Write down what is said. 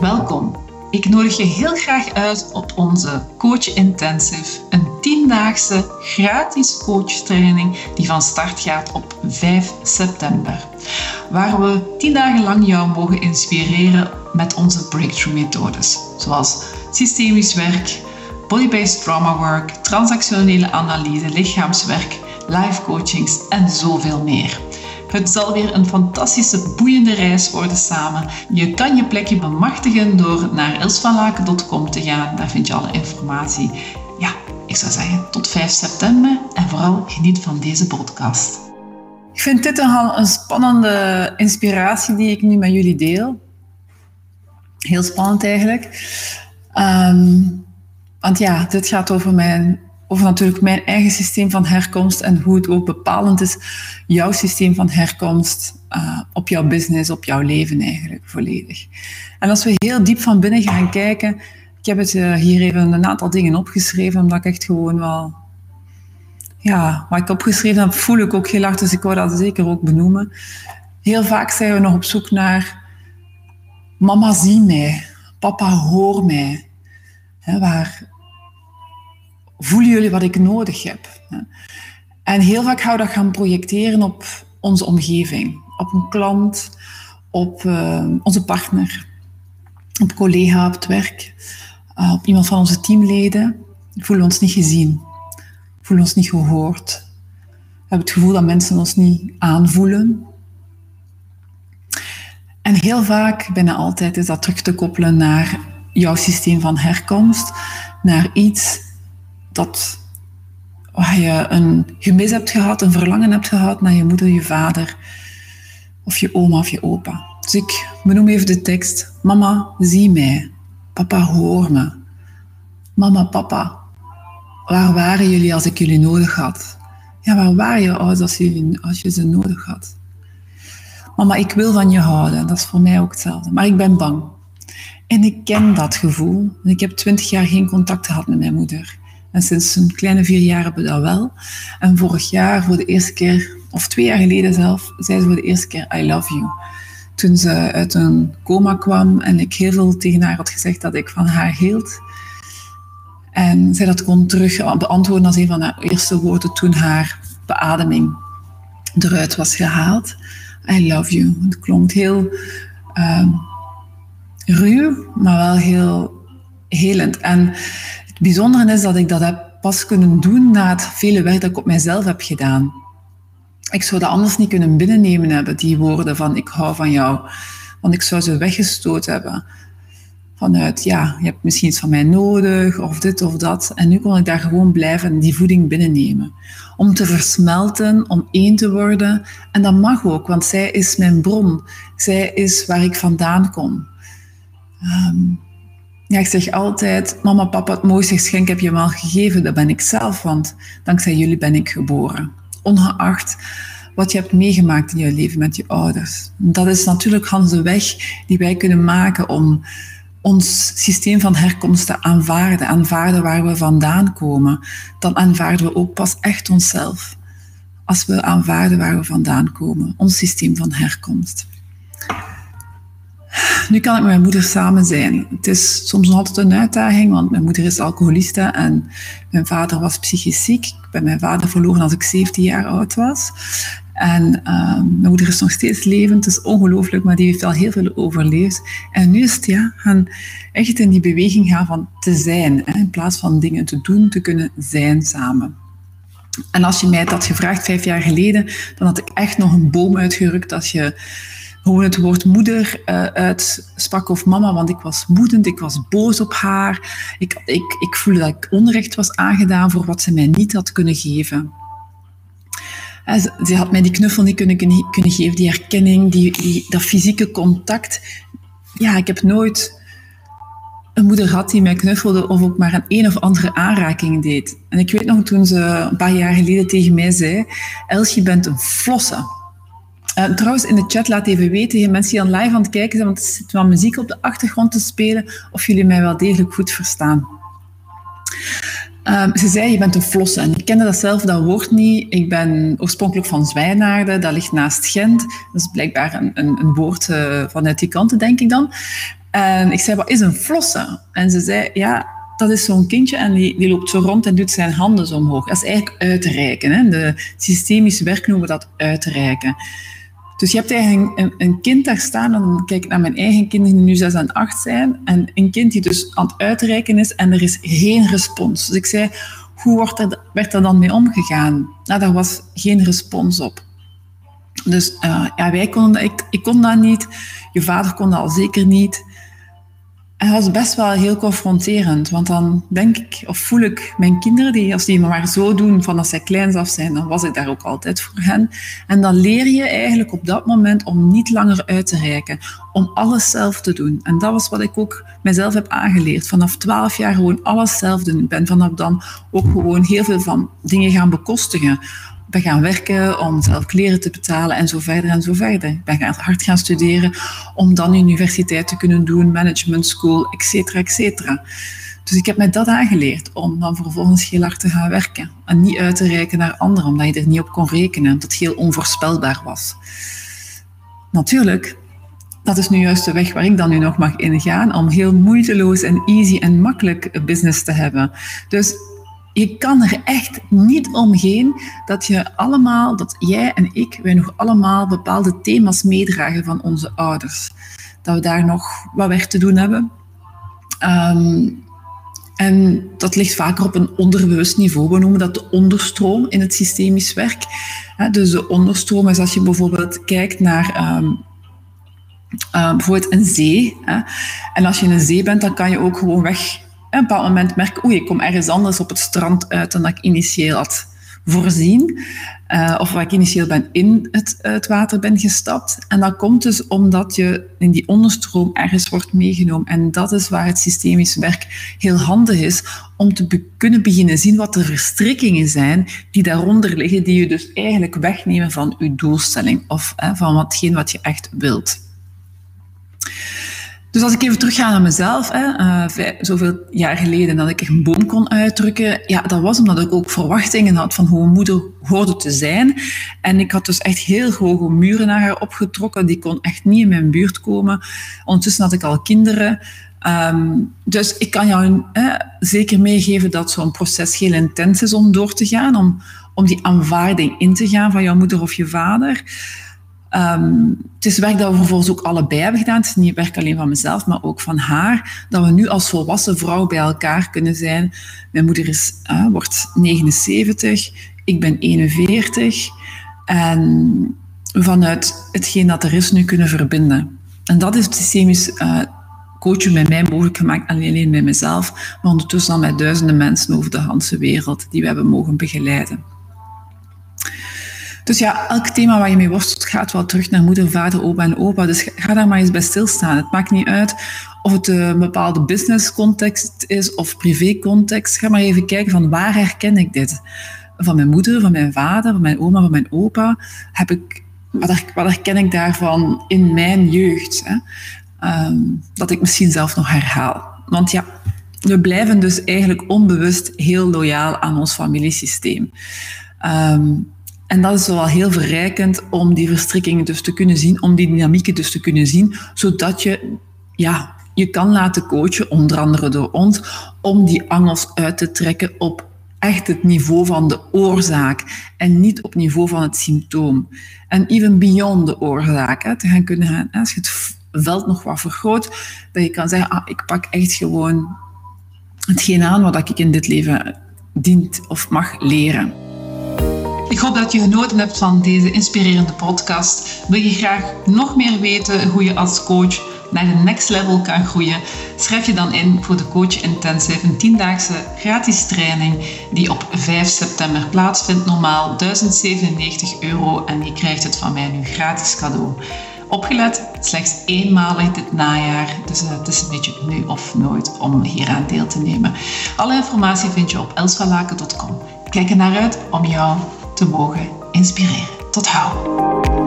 Welkom. Ik nodig je heel graag uit op onze Coach Intensive, een tiendaagse gratis coachtraining die van start gaat op 5 september. Waar we tien dagen lang jou mogen inspireren met onze breakthrough methodes, zoals systemisch werk, body-based trauma work, transactionele analyse, lichaamswerk, life coachings en zoveel meer. Het zal weer een fantastische, boeiende reis worden samen. Je kan je plekje bemachtigen door naar ilsvanlaken.com te gaan. Daar vind je alle informatie. Ja, ik zou zeggen tot 5 september en vooral geniet van deze podcast. Ik vind dit een, een spannende inspiratie die ik nu met jullie deel. Heel spannend eigenlijk. Ehm, want ja, dit gaat over mijn over natuurlijk mijn eigen systeem van herkomst en hoe het ook bepalend is, jouw systeem van herkomst uh, op jouw business, op jouw leven eigenlijk volledig. En als we heel diep van binnen gaan kijken, ik heb het uh, hier even een aantal dingen opgeschreven, omdat ik echt gewoon wel, ja, wat ik opgeschreven heb, voel ik ook heel hard, dus ik wou dat zeker ook benoemen. Heel vaak zijn we nog op zoek naar mama zie mij, papa hoor mij. Hè, waar voelen jullie wat ik nodig heb? En heel vaak gaan we dat gaan projecteren op onze omgeving, op een klant, op uh, onze partner, op collega op het werk, uh, op iemand van onze teamleden. Voelen ons niet gezien, voelen ons niet gehoord. We hebben het gevoel dat mensen ons niet aanvoelen. En heel vaak, bijna altijd, is dat terug te koppelen naar jouw systeem van herkomst, naar iets dat waar je een gemis hebt gehad, een verlangen hebt gehad naar je moeder, je vader of je oma of je opa. Dus ik benoem even de tekst. Mama, zie mij. Papa, hoor me. Mama, papa, waar waren jullie als ik jullie nodig had? Ja, waar waren je ouders als, jullie, als je ze nodig had? Mama, ik wil van je houden. Dat is voor mij ook hetzelfde. Maar ik ben bang. En ik ken dat gevoel. Ik heb twintig jaar geen contact gehad met mijn moeder. En sinds een kleine vier jaar hebben we dat wel. En vorig jaar, voor de eerste keer, of twee jaar geleden zelf, zei ze voor de eerste keer I love you. Toen ze uit een coma kwam en ik heel veel tegen haar had gezegd dat ik van haar hield. En zij dat kon terug beantwoorden als een van haar eerste woorden toen haar beademing eruit was gehaald. I love you. Het klonk heel uh, ruw, maar wel heel helend. En bijzondere is dat ik dat heb pas kunnen doen na het vele werk dat ik op mijzelf heb gedaan. Ik zou dat anders niet kunnen binnennemen hebben, die woorden van ik hou van jou. Want ik zou ze weggestoten hebben. Vanuit, ja, je hebt misschien iets van mij nodig, of dit of dat. En nu kon ik daar gewoon blijven en die voeding binnennemen. Om te versmelten, om één te worden. En dat mag ook, want zij is mijn bron. Zij is waar ik vandaan kom. Um, ja, ik zeg altijd, mama, papa, het mooiste geschenk heb je me al gegeven. Dat ben ik zelf, want dankzij jullie ben ik geboren. Ongeacht wat je hebt meegemaakt in je leven met je ouders. Dat is natuurlijk de weg die wij kunnen maken om ons systeem van herkomst te aanvaarden. Aanvaarden waar we vandaan komen. Dan aanvaarden we ook pas echt onszelf. Als we aanvaarden waar we vandaan komen. Ons systeem van herkomst. Nu kan ik met mijn moeder samen zijn. Het is soms nog altijd een uitdaging, want mijn moeder is alcoholiste en mijn vader was psychisch ziek. Ik ben mijn vader verloren als ik 17 jaar oud was. En uh, mijn moeder is nog steeds levend, het is ongelooflijk, maar die heeft al heel veel overleefd. En nu is het ja, gaan echt in die beweging gaan van te zijn, hè, in plaats van dingen te doen, te kunnen zijn samen. En als je mij dat had gevraagd vijf jaar geleden, dan had ik echt nog een boom uitgerukt als je gewoon het woord moeder uh, uitsprak of mama, want ik was woedend, ik was boos op haar. Ik, ik, ik voelde dat ik onrecht was aangedaan voor wat ze mij niet had kunnen geven. Ze, ze had mij die knuffel niet kunnen, kunnen geven, die herkenning, die, die, dat fysieke contact. Ja, ik heb nooit een moeder gehad die mij knuffelde of ook maar een een of andere aanraking deed. En ik weet nog toen ze een paar jaar geleden tegen mij zei, Els, je bent een flosse. Uh, trouwens, in de chat laat even weten, mensen die live aan het kijken zijn, want er zit wel muziek op de achtergrond te spelen, of jullie mij wel degelijk goed verstaan. Um, ze zei, je bent een flosse. En ik kende dat zelf, dat woord niet. Ik ben oorspronkelijk van Zwijnaarden, dat ligt naast Gent. Dat is blijkbaar een, een, een woord uh, vanuit die kanten, denk ik dan. En ik zei, wat is een flossen? En ze zei, ja, dat is zo'n kindje en die, die loopt zo rond en doet zijn handen zo omhoog. Dat is eigenlijk uitreiken. Hè? De systemische werk noemen we dat uitreiken. Dus je hebt eigenlijk een, kind daar staan, en dan kijk ik naar mijn eigen kinderen die nu 6 en 8 zijn, en een kind die dus aan het uitreiken is en er is geen respons. Dus ik zei, hoe wordt er, werd er dan mee omgegaan? Nou, daar was geen respons op. Dus uh, ja, wij konden, ik, ik kon dat niet, je vader kon dat al zeker niet. En dat was best wel heel confronterend, want dan denk ik of voel ik mijn kinderen, die, als die me maar zo doen van als zij kleins af zijn, dan was ik daar ook altijd voor hen. En dan leer je eigenlijk op dat moment om niet langer uit te reiken, om alles zelf te doen. En dat was wat ik ook mezelf heb aangeleerd. Vanaf twaalf jaar gewoon alles zelf doen. Ik ben vanaf dan ook gewoon heel veel van dingen gaan bekostigen ben gaan werken om zelf kleren te betalen en zo verder en zo verder. Ik ben hard gaan studeren om dan universiteit te kunnen doen, management school, et cetera, et cetera. Dus ik heb mij dat aangeleerd om dan vervolgens heel hard te gaan werken en niet uit te reiken naar anderen, omdat je er niet op kon rekenen, dat het heel onvoorspelbaar was. Natuurlijk, dat is nu juist de weg waar ik dan nu nog mag ingaan, om heel moeiteloos en easy en makkelijk business te hebben. Dus je kan er echt niet omheen dat je allemaal, dat jij en ik, wij nog allemaal bepaalde thema's meedragen van onze ouders. Dat we daar nog wat werk te doen hebben. Ehm, en dat ligt vaker op een onderbewust niveau. We noemen dat de onderstroom in het systemisch werk. Dus de onderstroom is als je bijvoorbeeld kijkt naar um, bijvoorbeeld een zee. En als je in een zee bent, dan kan je ook gewoon weg op een bepaald moment merk oei, ik kom ergens anders op het strand uit dan dat ik initieel had voorzien. Uh, of waar ik initieel ben in het, het, water ben gestapt. En dat komt dus omdat je in die onderstroom ergens wordt meegenomen. En dat is waar het systemisch werk heel handig is om te kunnen beginnen zien wat de verstrikkingen zijn die daaronder liggen, die je dus eigenlijk wegnemen van je doelstelling of van watgeen wat je echt wilt. Dus als ik even terugga naar mezelf, hè, uh, zoveel jaar geleden dat ik een boom kon uitdrukken, ja, dat was omdat ik ook verwachtingen had van hoe een moeder hoorde te zijn. En ik had dus echt heel hoge muren naar haar opgetrokken, die kon echt niet in mijn buurt komen. Ondertussen had ik al kinderen. Um, dus ik kan jou zeker meegeven dat zo'n proces heel intens is om door te gaan, om, om die aanvaarding in te gaan van jouw moeder of je vader. Um, het is werk dat we vervolgens ook allebei hebben gedaan. Het is niet werk alleen van mezelf, maar ook van haar. Dat we nu als volwassen vrouw bij elkaar kunnen zijn. Mijn moeder is, uh, wordt 79, ik ben 41. En vanuit hetgeen dat er is nu kunnen verbinden. En dat is systemisch uh, coachen bij mij mogelijk gemaakt. Alleen bij mezelf, maar ondertussen al met duizenden mensen over de hele wereld die we hebben mogen begeleiden. Dus ja, elk thema waar je mee worstelt gaat wel terug naar moeder, vader, opa en opa. Dus ga daar maar eens bij stilstaan. Het maakt niet uit of het een bepaalde business context is of privé context. Ga maar even kijken van waar herken ik dit? Van mijn moeder, van mijn vader, van mijn oma, van mijn opa. Heb ik, wat, herken ik daarvan in mijn jeugd? Hè? Ehm, dat ik misschien zelf nog herhaal. Want ja, we blijven dus eigenlijk onbewust heel loyaal aan ons familiesysteem. Um, en dat is wel heel verrijkend om die verstrikkingen dus te kunnen zien, om die dynamieken dus te kunnen zien, zodat je ja, je kan laten coachen, onder andere door ons, om die angels uit te trekken op echt het niveau van de oorzaak en niet op niveau van het symptoom. En even beyond de oorzaak, hè, te gaan kunnen gaan, als je het veld nog wat vergroot, dat je kan zeggen, ah, ik pak echt gewoon hetgeen aan wat ik in dit leven dient of mag leren. Ik hoop dat je genoten hebt van deze inspirerende podcast. Wil je graag nog meer weten hoe je als coach naar de next level kan groeien? Schrijf je dan in voor de Coach Intensive, een tiendaagse gratis training die op 5 september plaatsvindt. Normaal 1097 euro en je krijgt het van mij nu gratis cadeau. Opgelet, slechts eenmalig dit najaar, dus het is een beetje nu of nooit om hieraan deel te nemen. Alle informatie vind je op elsvalaken.com. Kijk er naar uit om jou te mogen inspireren. Tot hou!